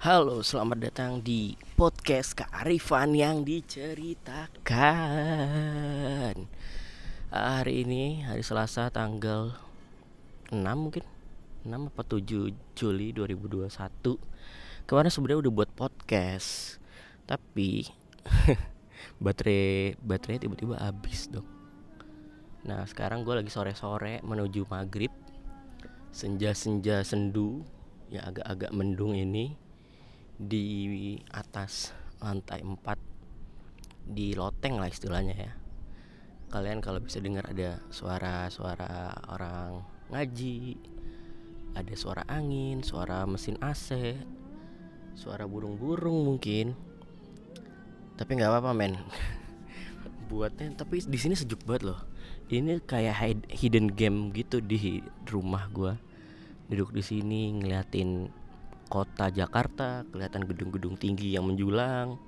Halo, selamat datang di podcast kearifan yang diceritakan. Hari ini hari Selasa tanggal 6 mungkin 6 apa 7 Juli 2021. Kemarin sebenarnya udah buat podcast, tapi baterai baterai tiba-tiba habis dong. Nah, sekarang gue lagi sore-sore menuju maghrib. Senja-senja sendu yang agak-agak mendung ini di atas lantai 4 di loteng lah istilahnya ya. Kalian kalau bisa dengar ada suara-suara orang ngaji ada suara angin suara mesin AC suara burung-burung mungkin. Tapi nggak apa-apa men. Buatnya tapi di sini sejuk banget loh. Ini kayak hidden game gitu di rumah gua. Duduk di sini ngeliatin kota Jakarta kelihatan gedung-gedung tinggi yang menjulang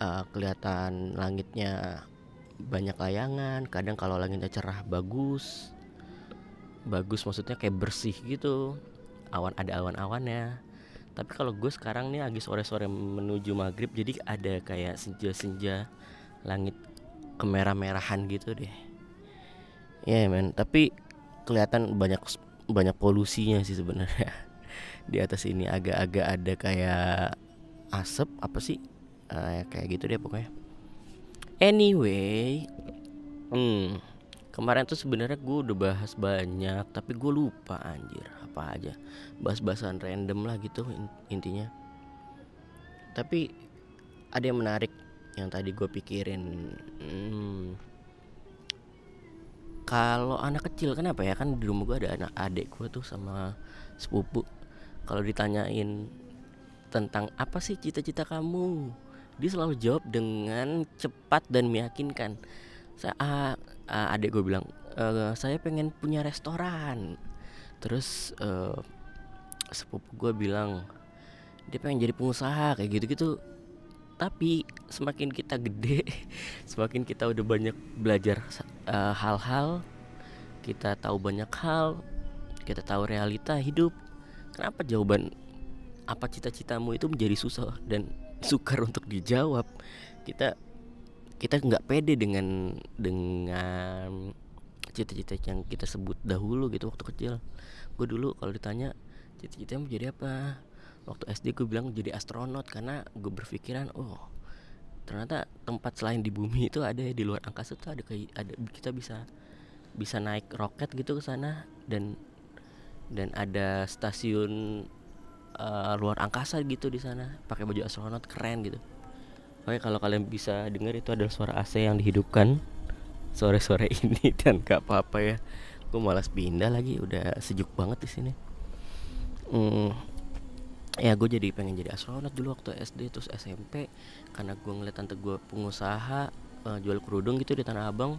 uh, kelihatan langitnya banyak layangan kadang kalau langitnya cerah bagus bagus maksudnya kayak bersih gitu awan ada awan-awannya. Tapi kalau gue sekarang nih lagi sore-sore menuju maghrib jadi ada kayak senja-senja langit kemerah-merahan gitu deh. Ya yeah, men. Tapi kelihatan banyak banyak polusinya sih sebenarnya di atas ini agak-agak ada kayak asap apa sih? Uh, kayak gitu deh pokoknya. Anyway hmm kemarin tuh sebenarnya gue udah bahas banyak tapi gue lupa anjir apa aja. Bahas-bahasan random lah gitu intinya. Tapi ada yang menarik yang tadi gue pikirin. Hmm, kalau anak kecil kenapa ya? Kan di rumah gue ada anak adik gue tuh sama sepupu kalau ditanyain tentang apa sih cita-cita kamu dia selalu jawab dengan cepat dan meyakinkan. Saya uh, uh, adik gue bilang uh, saya pengen punya restoran. Terus uh, sepupu gue bilang dia pengen jadi pengusaha kayak gitu-gitu. Tapi semakin kita gede semakin kita udah banyak belajar hal-hal uh, kita tahu banyak hal kita tahu realita hidup kenapa jawaban apa cita-citamu itu menjadi susah dan sukar untuk dijawab? Kita kita nggak pede dengan dengan cita-cita yang kita sebut dahulu gitu waktu kecil. Gue dulu kalau ditanya cita-cita mau jadi apa? Waktu SD gue bilang jadi astronot karena gue berpikiran oh ternyata tempat selain di bumi itu ada di luar angkasa tuh ada ada kita bisa bisa naik roket gitu ke sana dan dan ada stasiun uh, luar angkasa gitu di sana. Pakai baju astronot keren gitu. Oke kalau kalian bisa dengar itu adalah suara AC yang dihidupkan sore-sore ini. Dan gak apa-apa ya. Gue malas pindah lagi udah sejuk banget di sini. Hmm, ya gue jadi pengen jadi astronot dulu waktu SD terus SMP karena gue ngeliat tante gue pengusaha uh, jual kerudung gitu di Tanah Abang.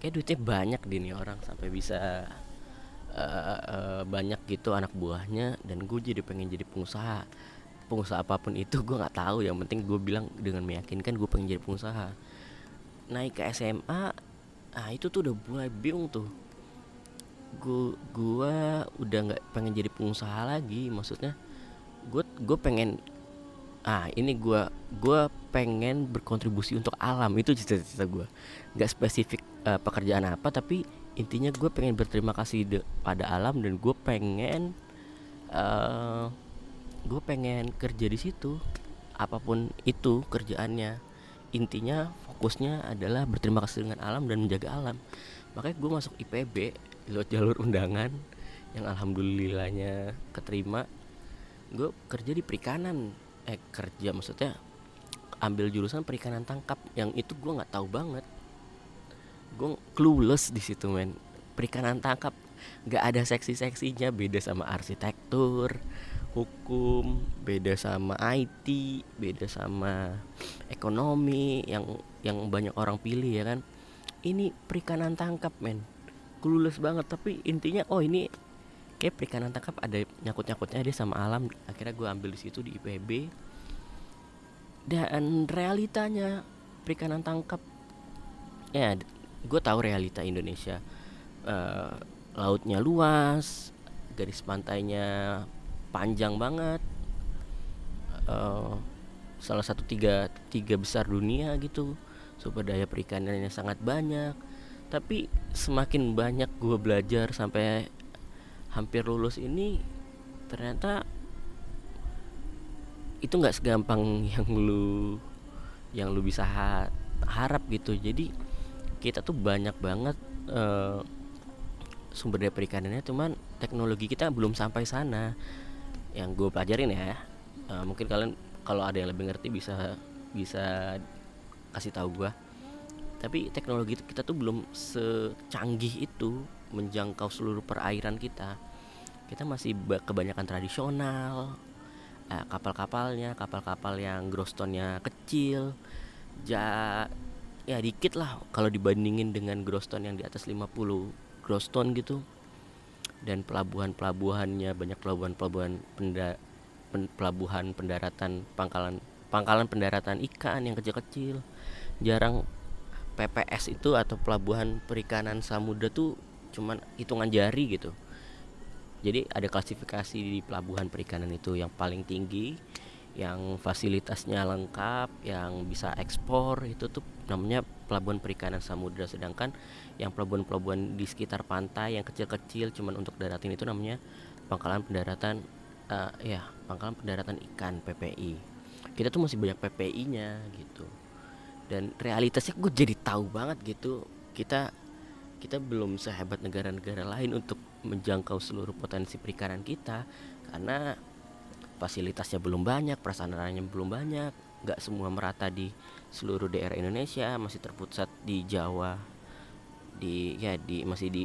Kayak duitnya banyak di nih orang sampai bisa uh, uh, banyak gitu anak buahnya dan gue jadi pengen jadi pengusaha. Pengusaha apa pun itu gue nggak tahu yang penting gue bilang dengan meyakinkan gue pengen jadi pengusaha. Naik ke SMA ah itu tuh udah mulai bingung tuh. Gue gue udah nggak pengen jadi pengusaha lagi maksudnya gue gue pengen ah ini gue gue pengen berkontribusi untuk alam itu cita-cita gue nggak spesifik uh, pekerjaan apa tapi intinya gue pengen berterima kasih de, pada alam dan gue pengen uh, gue pengen kerja di situ apa pun itu kerjaannya. Intinya fokusnya adalah berterima kasih dengan alam dan menjaga alam. Makanya gue masuk IPB lewat jalur undangan yang alhamdulillahnya keterima. Gue kerja di perikanan. Eh kerja maksudnya ambil jurusan perikanan tangkap yang itu gue nggak tahu banget gue clueless di situ men. Perikanan tangkap nggak ada seksi-seksinya. Beda sama arsitektur hukum beda sama IT beda sama ekonomi yang yang banyak orang pilih ya kan? Ini perikanan tangkap men. Clueless banget tapi intinya oh ini kayak perikanan tangkap ada nyakut-nyakutnya dia sama alam. Akhirnya gue ambil di situ di IPB dan realitanya perikanan tangkap ya gue tahu realita Indonesia uh, lautnya luas garis pantainya panjang banget uh, salah satu tiga tiga besar dunia gitu sumber daya perikanannya sangat banyak. Tapi semakin banyak gue belajar sampai hampir lulus ini ternyata itu nggak segampang yang lu yang lu bisa ha harap gitu. Jadi kita tuh banyak banget uh, sumber daya perikanannya cuman teknologi kita belum sampai sana. Yang gue pelajarin ya uh, mungkin kalian kalau ada yang lebih ngerti bisa bisa kasih tahu gua. Tapi teknologi kita tuh belum secanggih itu menjangkau seluruh perairan kita. Kita masih kebanyakan tradisional eh, kapal-kapalnya kapal-kapal yang grostonnya kecil ja ya dikit lah kalau dibandingin dengan groston yang di atas 50 groston gitu. Dan pelabuhan-pelabuhannya banyak pelabuhan-pelabuhan pen, pelabuhan pendaratan pangkalan pangkalan pendaratan ikan yang kecil-kecil. Jarang PPS itu atau pelabuhan perikanan samudra tuh cuman hitungan jari gitu. Jadi ada klasifikasi di pelabuhan perikanan itu yang paling tinggi yang fasilitasnya lengkap yang bisa ekspor itu tuh namanya pelabuhan perikanan samudra. Sedangkan yang pelabuhan-pelabuhan di sekitar pantai yang kecil-kecil cuman untuk daratin itu namanya pangkalan pendaratan uh, ya pangkalan pendaratan ikan PPI kita tuh masih banyak PPI-nya gitu. Dan realitasnya gue jadi tahu banget gitu kita kita belum sehebat negara-negara lain untuk menjangkau seluruh potensi perikanan kita. Karena fasilitasnya belum banyak prasarananya belum banyak nggak semua merata di seluruh daerah Indonesia masih terpusat di Jawa di ya di masih di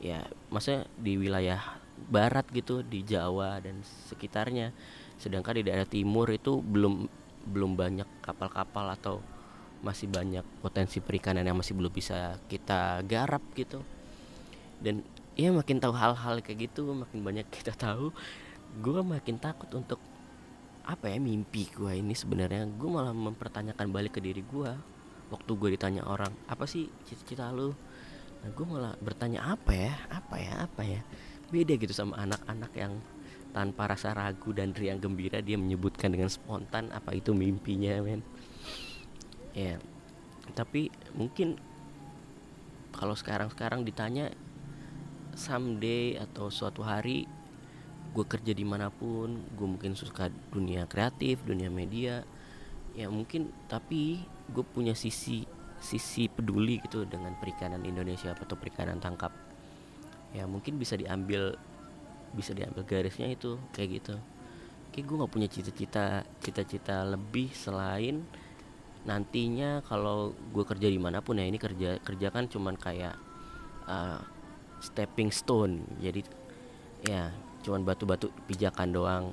ya masa di wilayah barat gitu di Jawa dan sekitarnya. Sedangkan di daerah timur itu belum belum banyak kapal-kapal atau masih banyak potensi perikanan yang masih belum bisa kita garap gitu. Dan ya makin tahu hal-hal kayak gitu makin banyak kita tahu gue makin takut untuk apa ya mimpi gue ini sebenarnya. Gue malah mempertanyakan balik ke diri gue waktu gue ditanya orang apa sih cita-cita lu? Nah gue malah bertanya apa ya? Apa ya? Apa ya? Beda gitu sama anak-anak yang tanpa rasa ragu dan riang gembira dia menyebutkan dengan spontan apa itu mimpinya men. Ya tapi mungkin kalau sekarang-sekarang ditanya someday atau suatu hari gue kerja di mana pun gue mungkin suka dunia kreatif dunia media ya mungkin tapi gue punya sisi sisi peduli gitu dengan perikanan Indonesia atau perikanan tangkap. Ya mungkin bisa diambil bisa diambil garisnya itu kayak gitu. Kayak gue nggak punya cita-cita cita-cita lebih selain nantinya kalau gue kerja di mana pun ya ini kerja kerja kan cuman kayak uh, stepping stone. Jadi ya cuman batu-batu pijakan doang.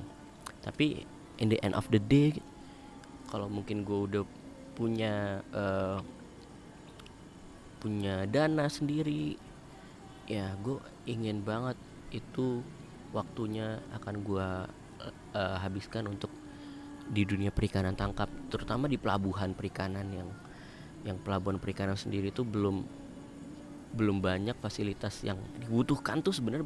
Tapi in the end of the day kalau mungkin gue udah punya uh, punya dana sendiri ya gue ingin banget itu waktunya akan gue uh, habiskan untuk di dunia perikanan tangkap. Terutama di pelabuhan perikanan yang yang pelabuhan perikanan sendiri itu belum belum banyak fasilitas yang dibutuhkan tuh sebenarnya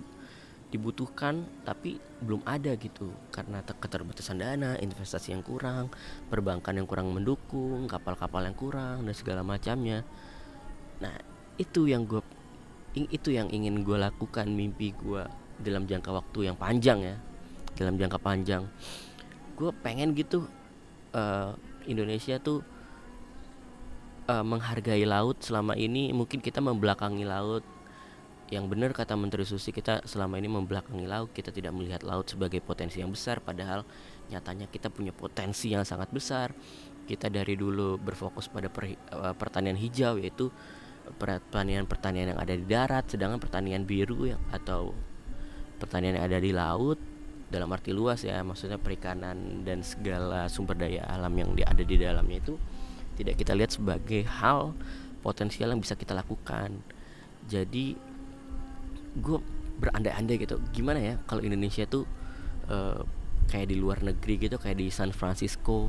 dibutuhkan tapi belum ada gitu. Karena keterbatasan dana, investasi yang kurang, perbankan yang kurang mendukung, kapal-kapal yang kurang dan segala macamnya. Nah, itu yang gue itu yang ingin gue lakukan mimpi gue dalam jangka waktu yang panjang ya. Dalam jangka panjang. Gue pengen gitu uh, Indonesia tuh uh, menghargai laut selama ini. Mungkin kita membelakangi laut yang benar kata Menteri Susi kita selama ini membelakangi laut kita tidak melihat laut sebagai potensi yang besar padahal nyatanya kita punya potensi yang sangat besar. Kita dari dulu berfokus pada per, uh, pertanian hijau yaitu pertanian-pertanian yang ada di darat sedangkan pertanian biru yang atau pertanian yang ada di laut dalam arti luas ya maksudnya perikanan dan segala sumber daya alam yang ada di dalamnya itu tidak kita lihat sebagai hal potensial yang bisa kita lakukan. Jadi gue berandai-andai gitu. Gimana ya kalau Indonesia tuh uh, kayak di luar negeri gitu kayak di San Francisco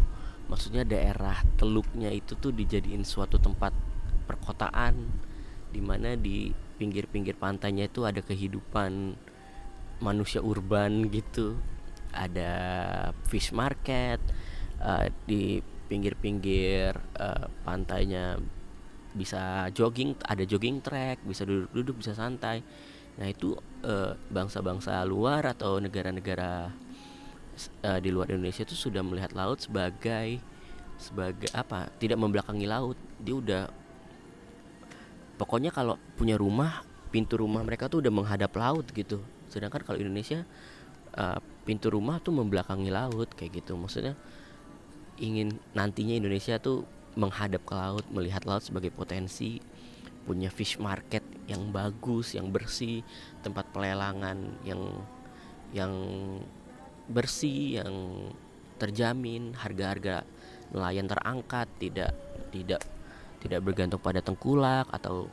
maksudnya daerah teluknya itu tuh dijadiin suatu tempat perkotaan di mana di pinggir-pinggir pantainya itu ada kehidupan manusia urban gitu. Ada fish market uh, di pinggir-pinggir uh, pantainya bisa jogging ada jogging track bisa duduk-duduk bisa santai nah itu uh, bangsa-bangsa luar atau negara-negara uh, di luar Indonesia itu sudah melihat laut sebagai sebagai apa tidak membelakangi laut. Dia udah pokoknya kalau punya rumah pintu rumah mereka tuh udah menghadap laut gitu. Sedangkan kalau Indonesia uh, pintu rumah tuh membelakangi laut kayak gitu. Maksudnya ingin nantinya Indonesia tuh menghadap ke laut, melihat laut sebagai potensi, punya fish market yang bagus, yang bersih, tempat pelelangan yang yang bersih, yang terjamin, harga-harga nelayan terangkat, tidak tidak tidak bergantung pada tengkulak atau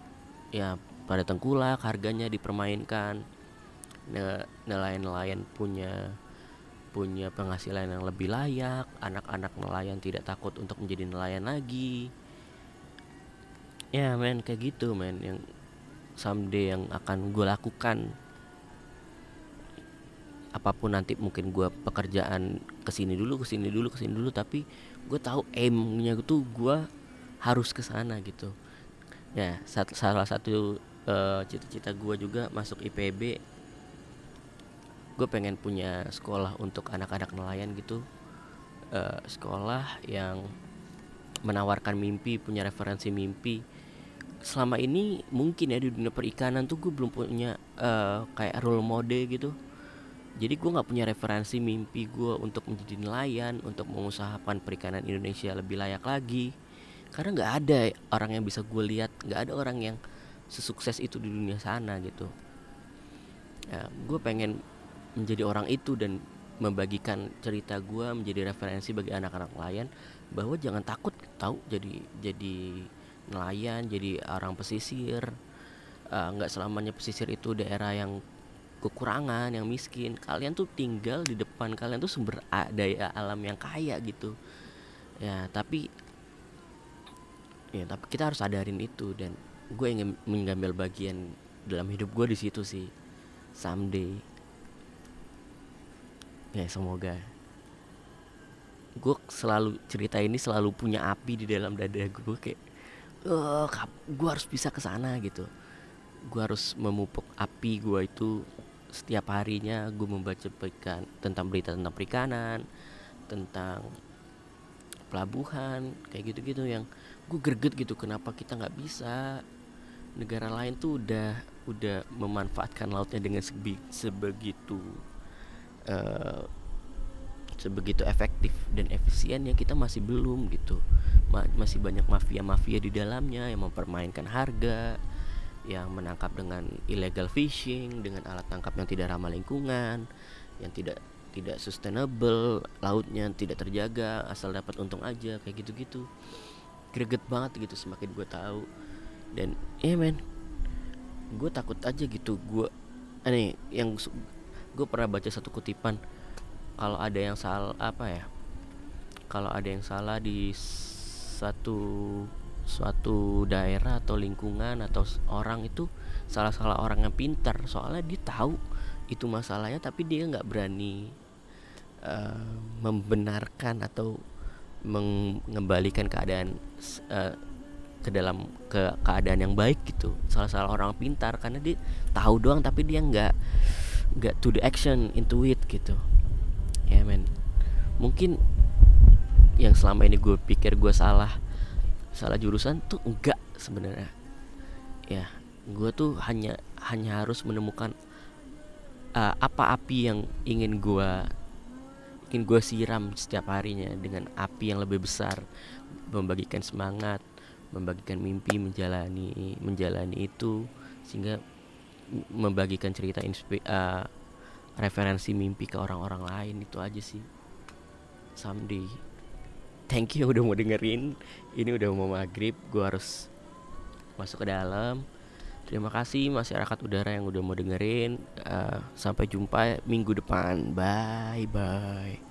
ya pada tengkulak harganya dipermainkan. Nelayan-nelayan punya punya penghasilan yang lebih layak, anak-anak nelayan tidak takut untuk menjadi nelayan lagi. Ya men kayak gitu men yang someday yang akan gue lakukan. Apa pun nanti mungkin gue pekerjaan ke sini dulu ke sini dulu ke sini dulu tapi gue tahu aimnya tuh gue harus ke sana gitu. Ya salah satu uh, cita-cita gue juga masuk IPB gue pengen punya sekolah untuk anak-anak nelayan gitu. Uh, sekolah yang menawarkan mimpi punya referensi mimpi selama ini mungkin ya di dunia perikanan tuh gue belum punya uh, kayak role model gitu. Jadi gue nggak punya referensi mimpi gue untuk menjadi nelayan untuk mengusahakan perikanan Indonesia lebih layak lagi. Karena nggak ada orang yang bisa gue lihat nggak ada orang yang sesukses itu di dunia sana gitu. Ya, gue pengen menjadi orang itu dan membagikan cerita gue menjadi referensi bagi anak-anak nelayan bahwa jangan takut tahu jadi jadi nelayan jadi orang pesisir. Eh, nggak uh, selamanya pesisir itu daerah yang kekurangan yang miskin. Kalian tuh tinggal di depan kalian tuh sumber daya alam yang kaya gitu. Ya tapi ya tapi kita harus sadarin itu. Dan gue ingin mengambil bagian dalam hidup gue di situ sih. Someday. Ya semoga. Gue selalu cerita ini selalu punya api di dalam dada gue kayak oh, gue harus bisa ke sana gitu. Gue harus memupuk api gue itu setiap harinya. Gue membaca perikan tentang berita tentang perikanan tentang pelabuhan kayak gitu-gitu yang gue greget gitu kenapa kita nggak bisa? Negara lain tuh udah udah memanfaatkan lautnya dengan sebegitu uh, sebegitu efektif dan efisien ya kita masih belum gitu. Ma masih banyak mafia-mafia di dalamnya yang mempermainkan harga yang menangkap dengan illegal fishing dengan alat tangkap yang tidak ramah lingkungan yang tidak tidak sustainable lautnya tidak terjaga asal dapat untung aja kayak gitu-gitu. Greget banget gitu semakin gue tahu. Dan ya yeah, men gue takut aja gitu. Gue aneh yang gue pernah baca satu kutipan kalau ada yang salah apa ya kalau ada yang salah di satu suatu daerah atau lingkungan atau orang itu salah-salah orang yang pintar soalnya dia tahu itu masalahnya tapi dia nggak berani uh, membenarkan atau mengembalikan keadaan uh, ke dalam ke keadaan yang baik gitu. Salah-salah orang pintar karena dia tahu doang tapi dia nggak nggak to the action into it gitu ya men. Mungkin yang selama ini gue pikir gue salah salah jurusan tuh enggak sebenarnya. Ya gue tuh hanya hanya harus menemukan uh, apa api yang ingin gue ingin gue siram setiap harinya dengan api yang lebih besar membagikan semangat membagikan mimpi menjalani menjalani itu sehingga membagikan cerita uh, referensi mimpi ke orang-orang lain itu aja sih. Someday. Thank you udah mau dengerin. Ini udah mau maghrib gue harus masuk ke dalam. Terima kasih masyarakat udara yang udah mau dengerin. Uh, sampai jumpa minggu depan. Bye bye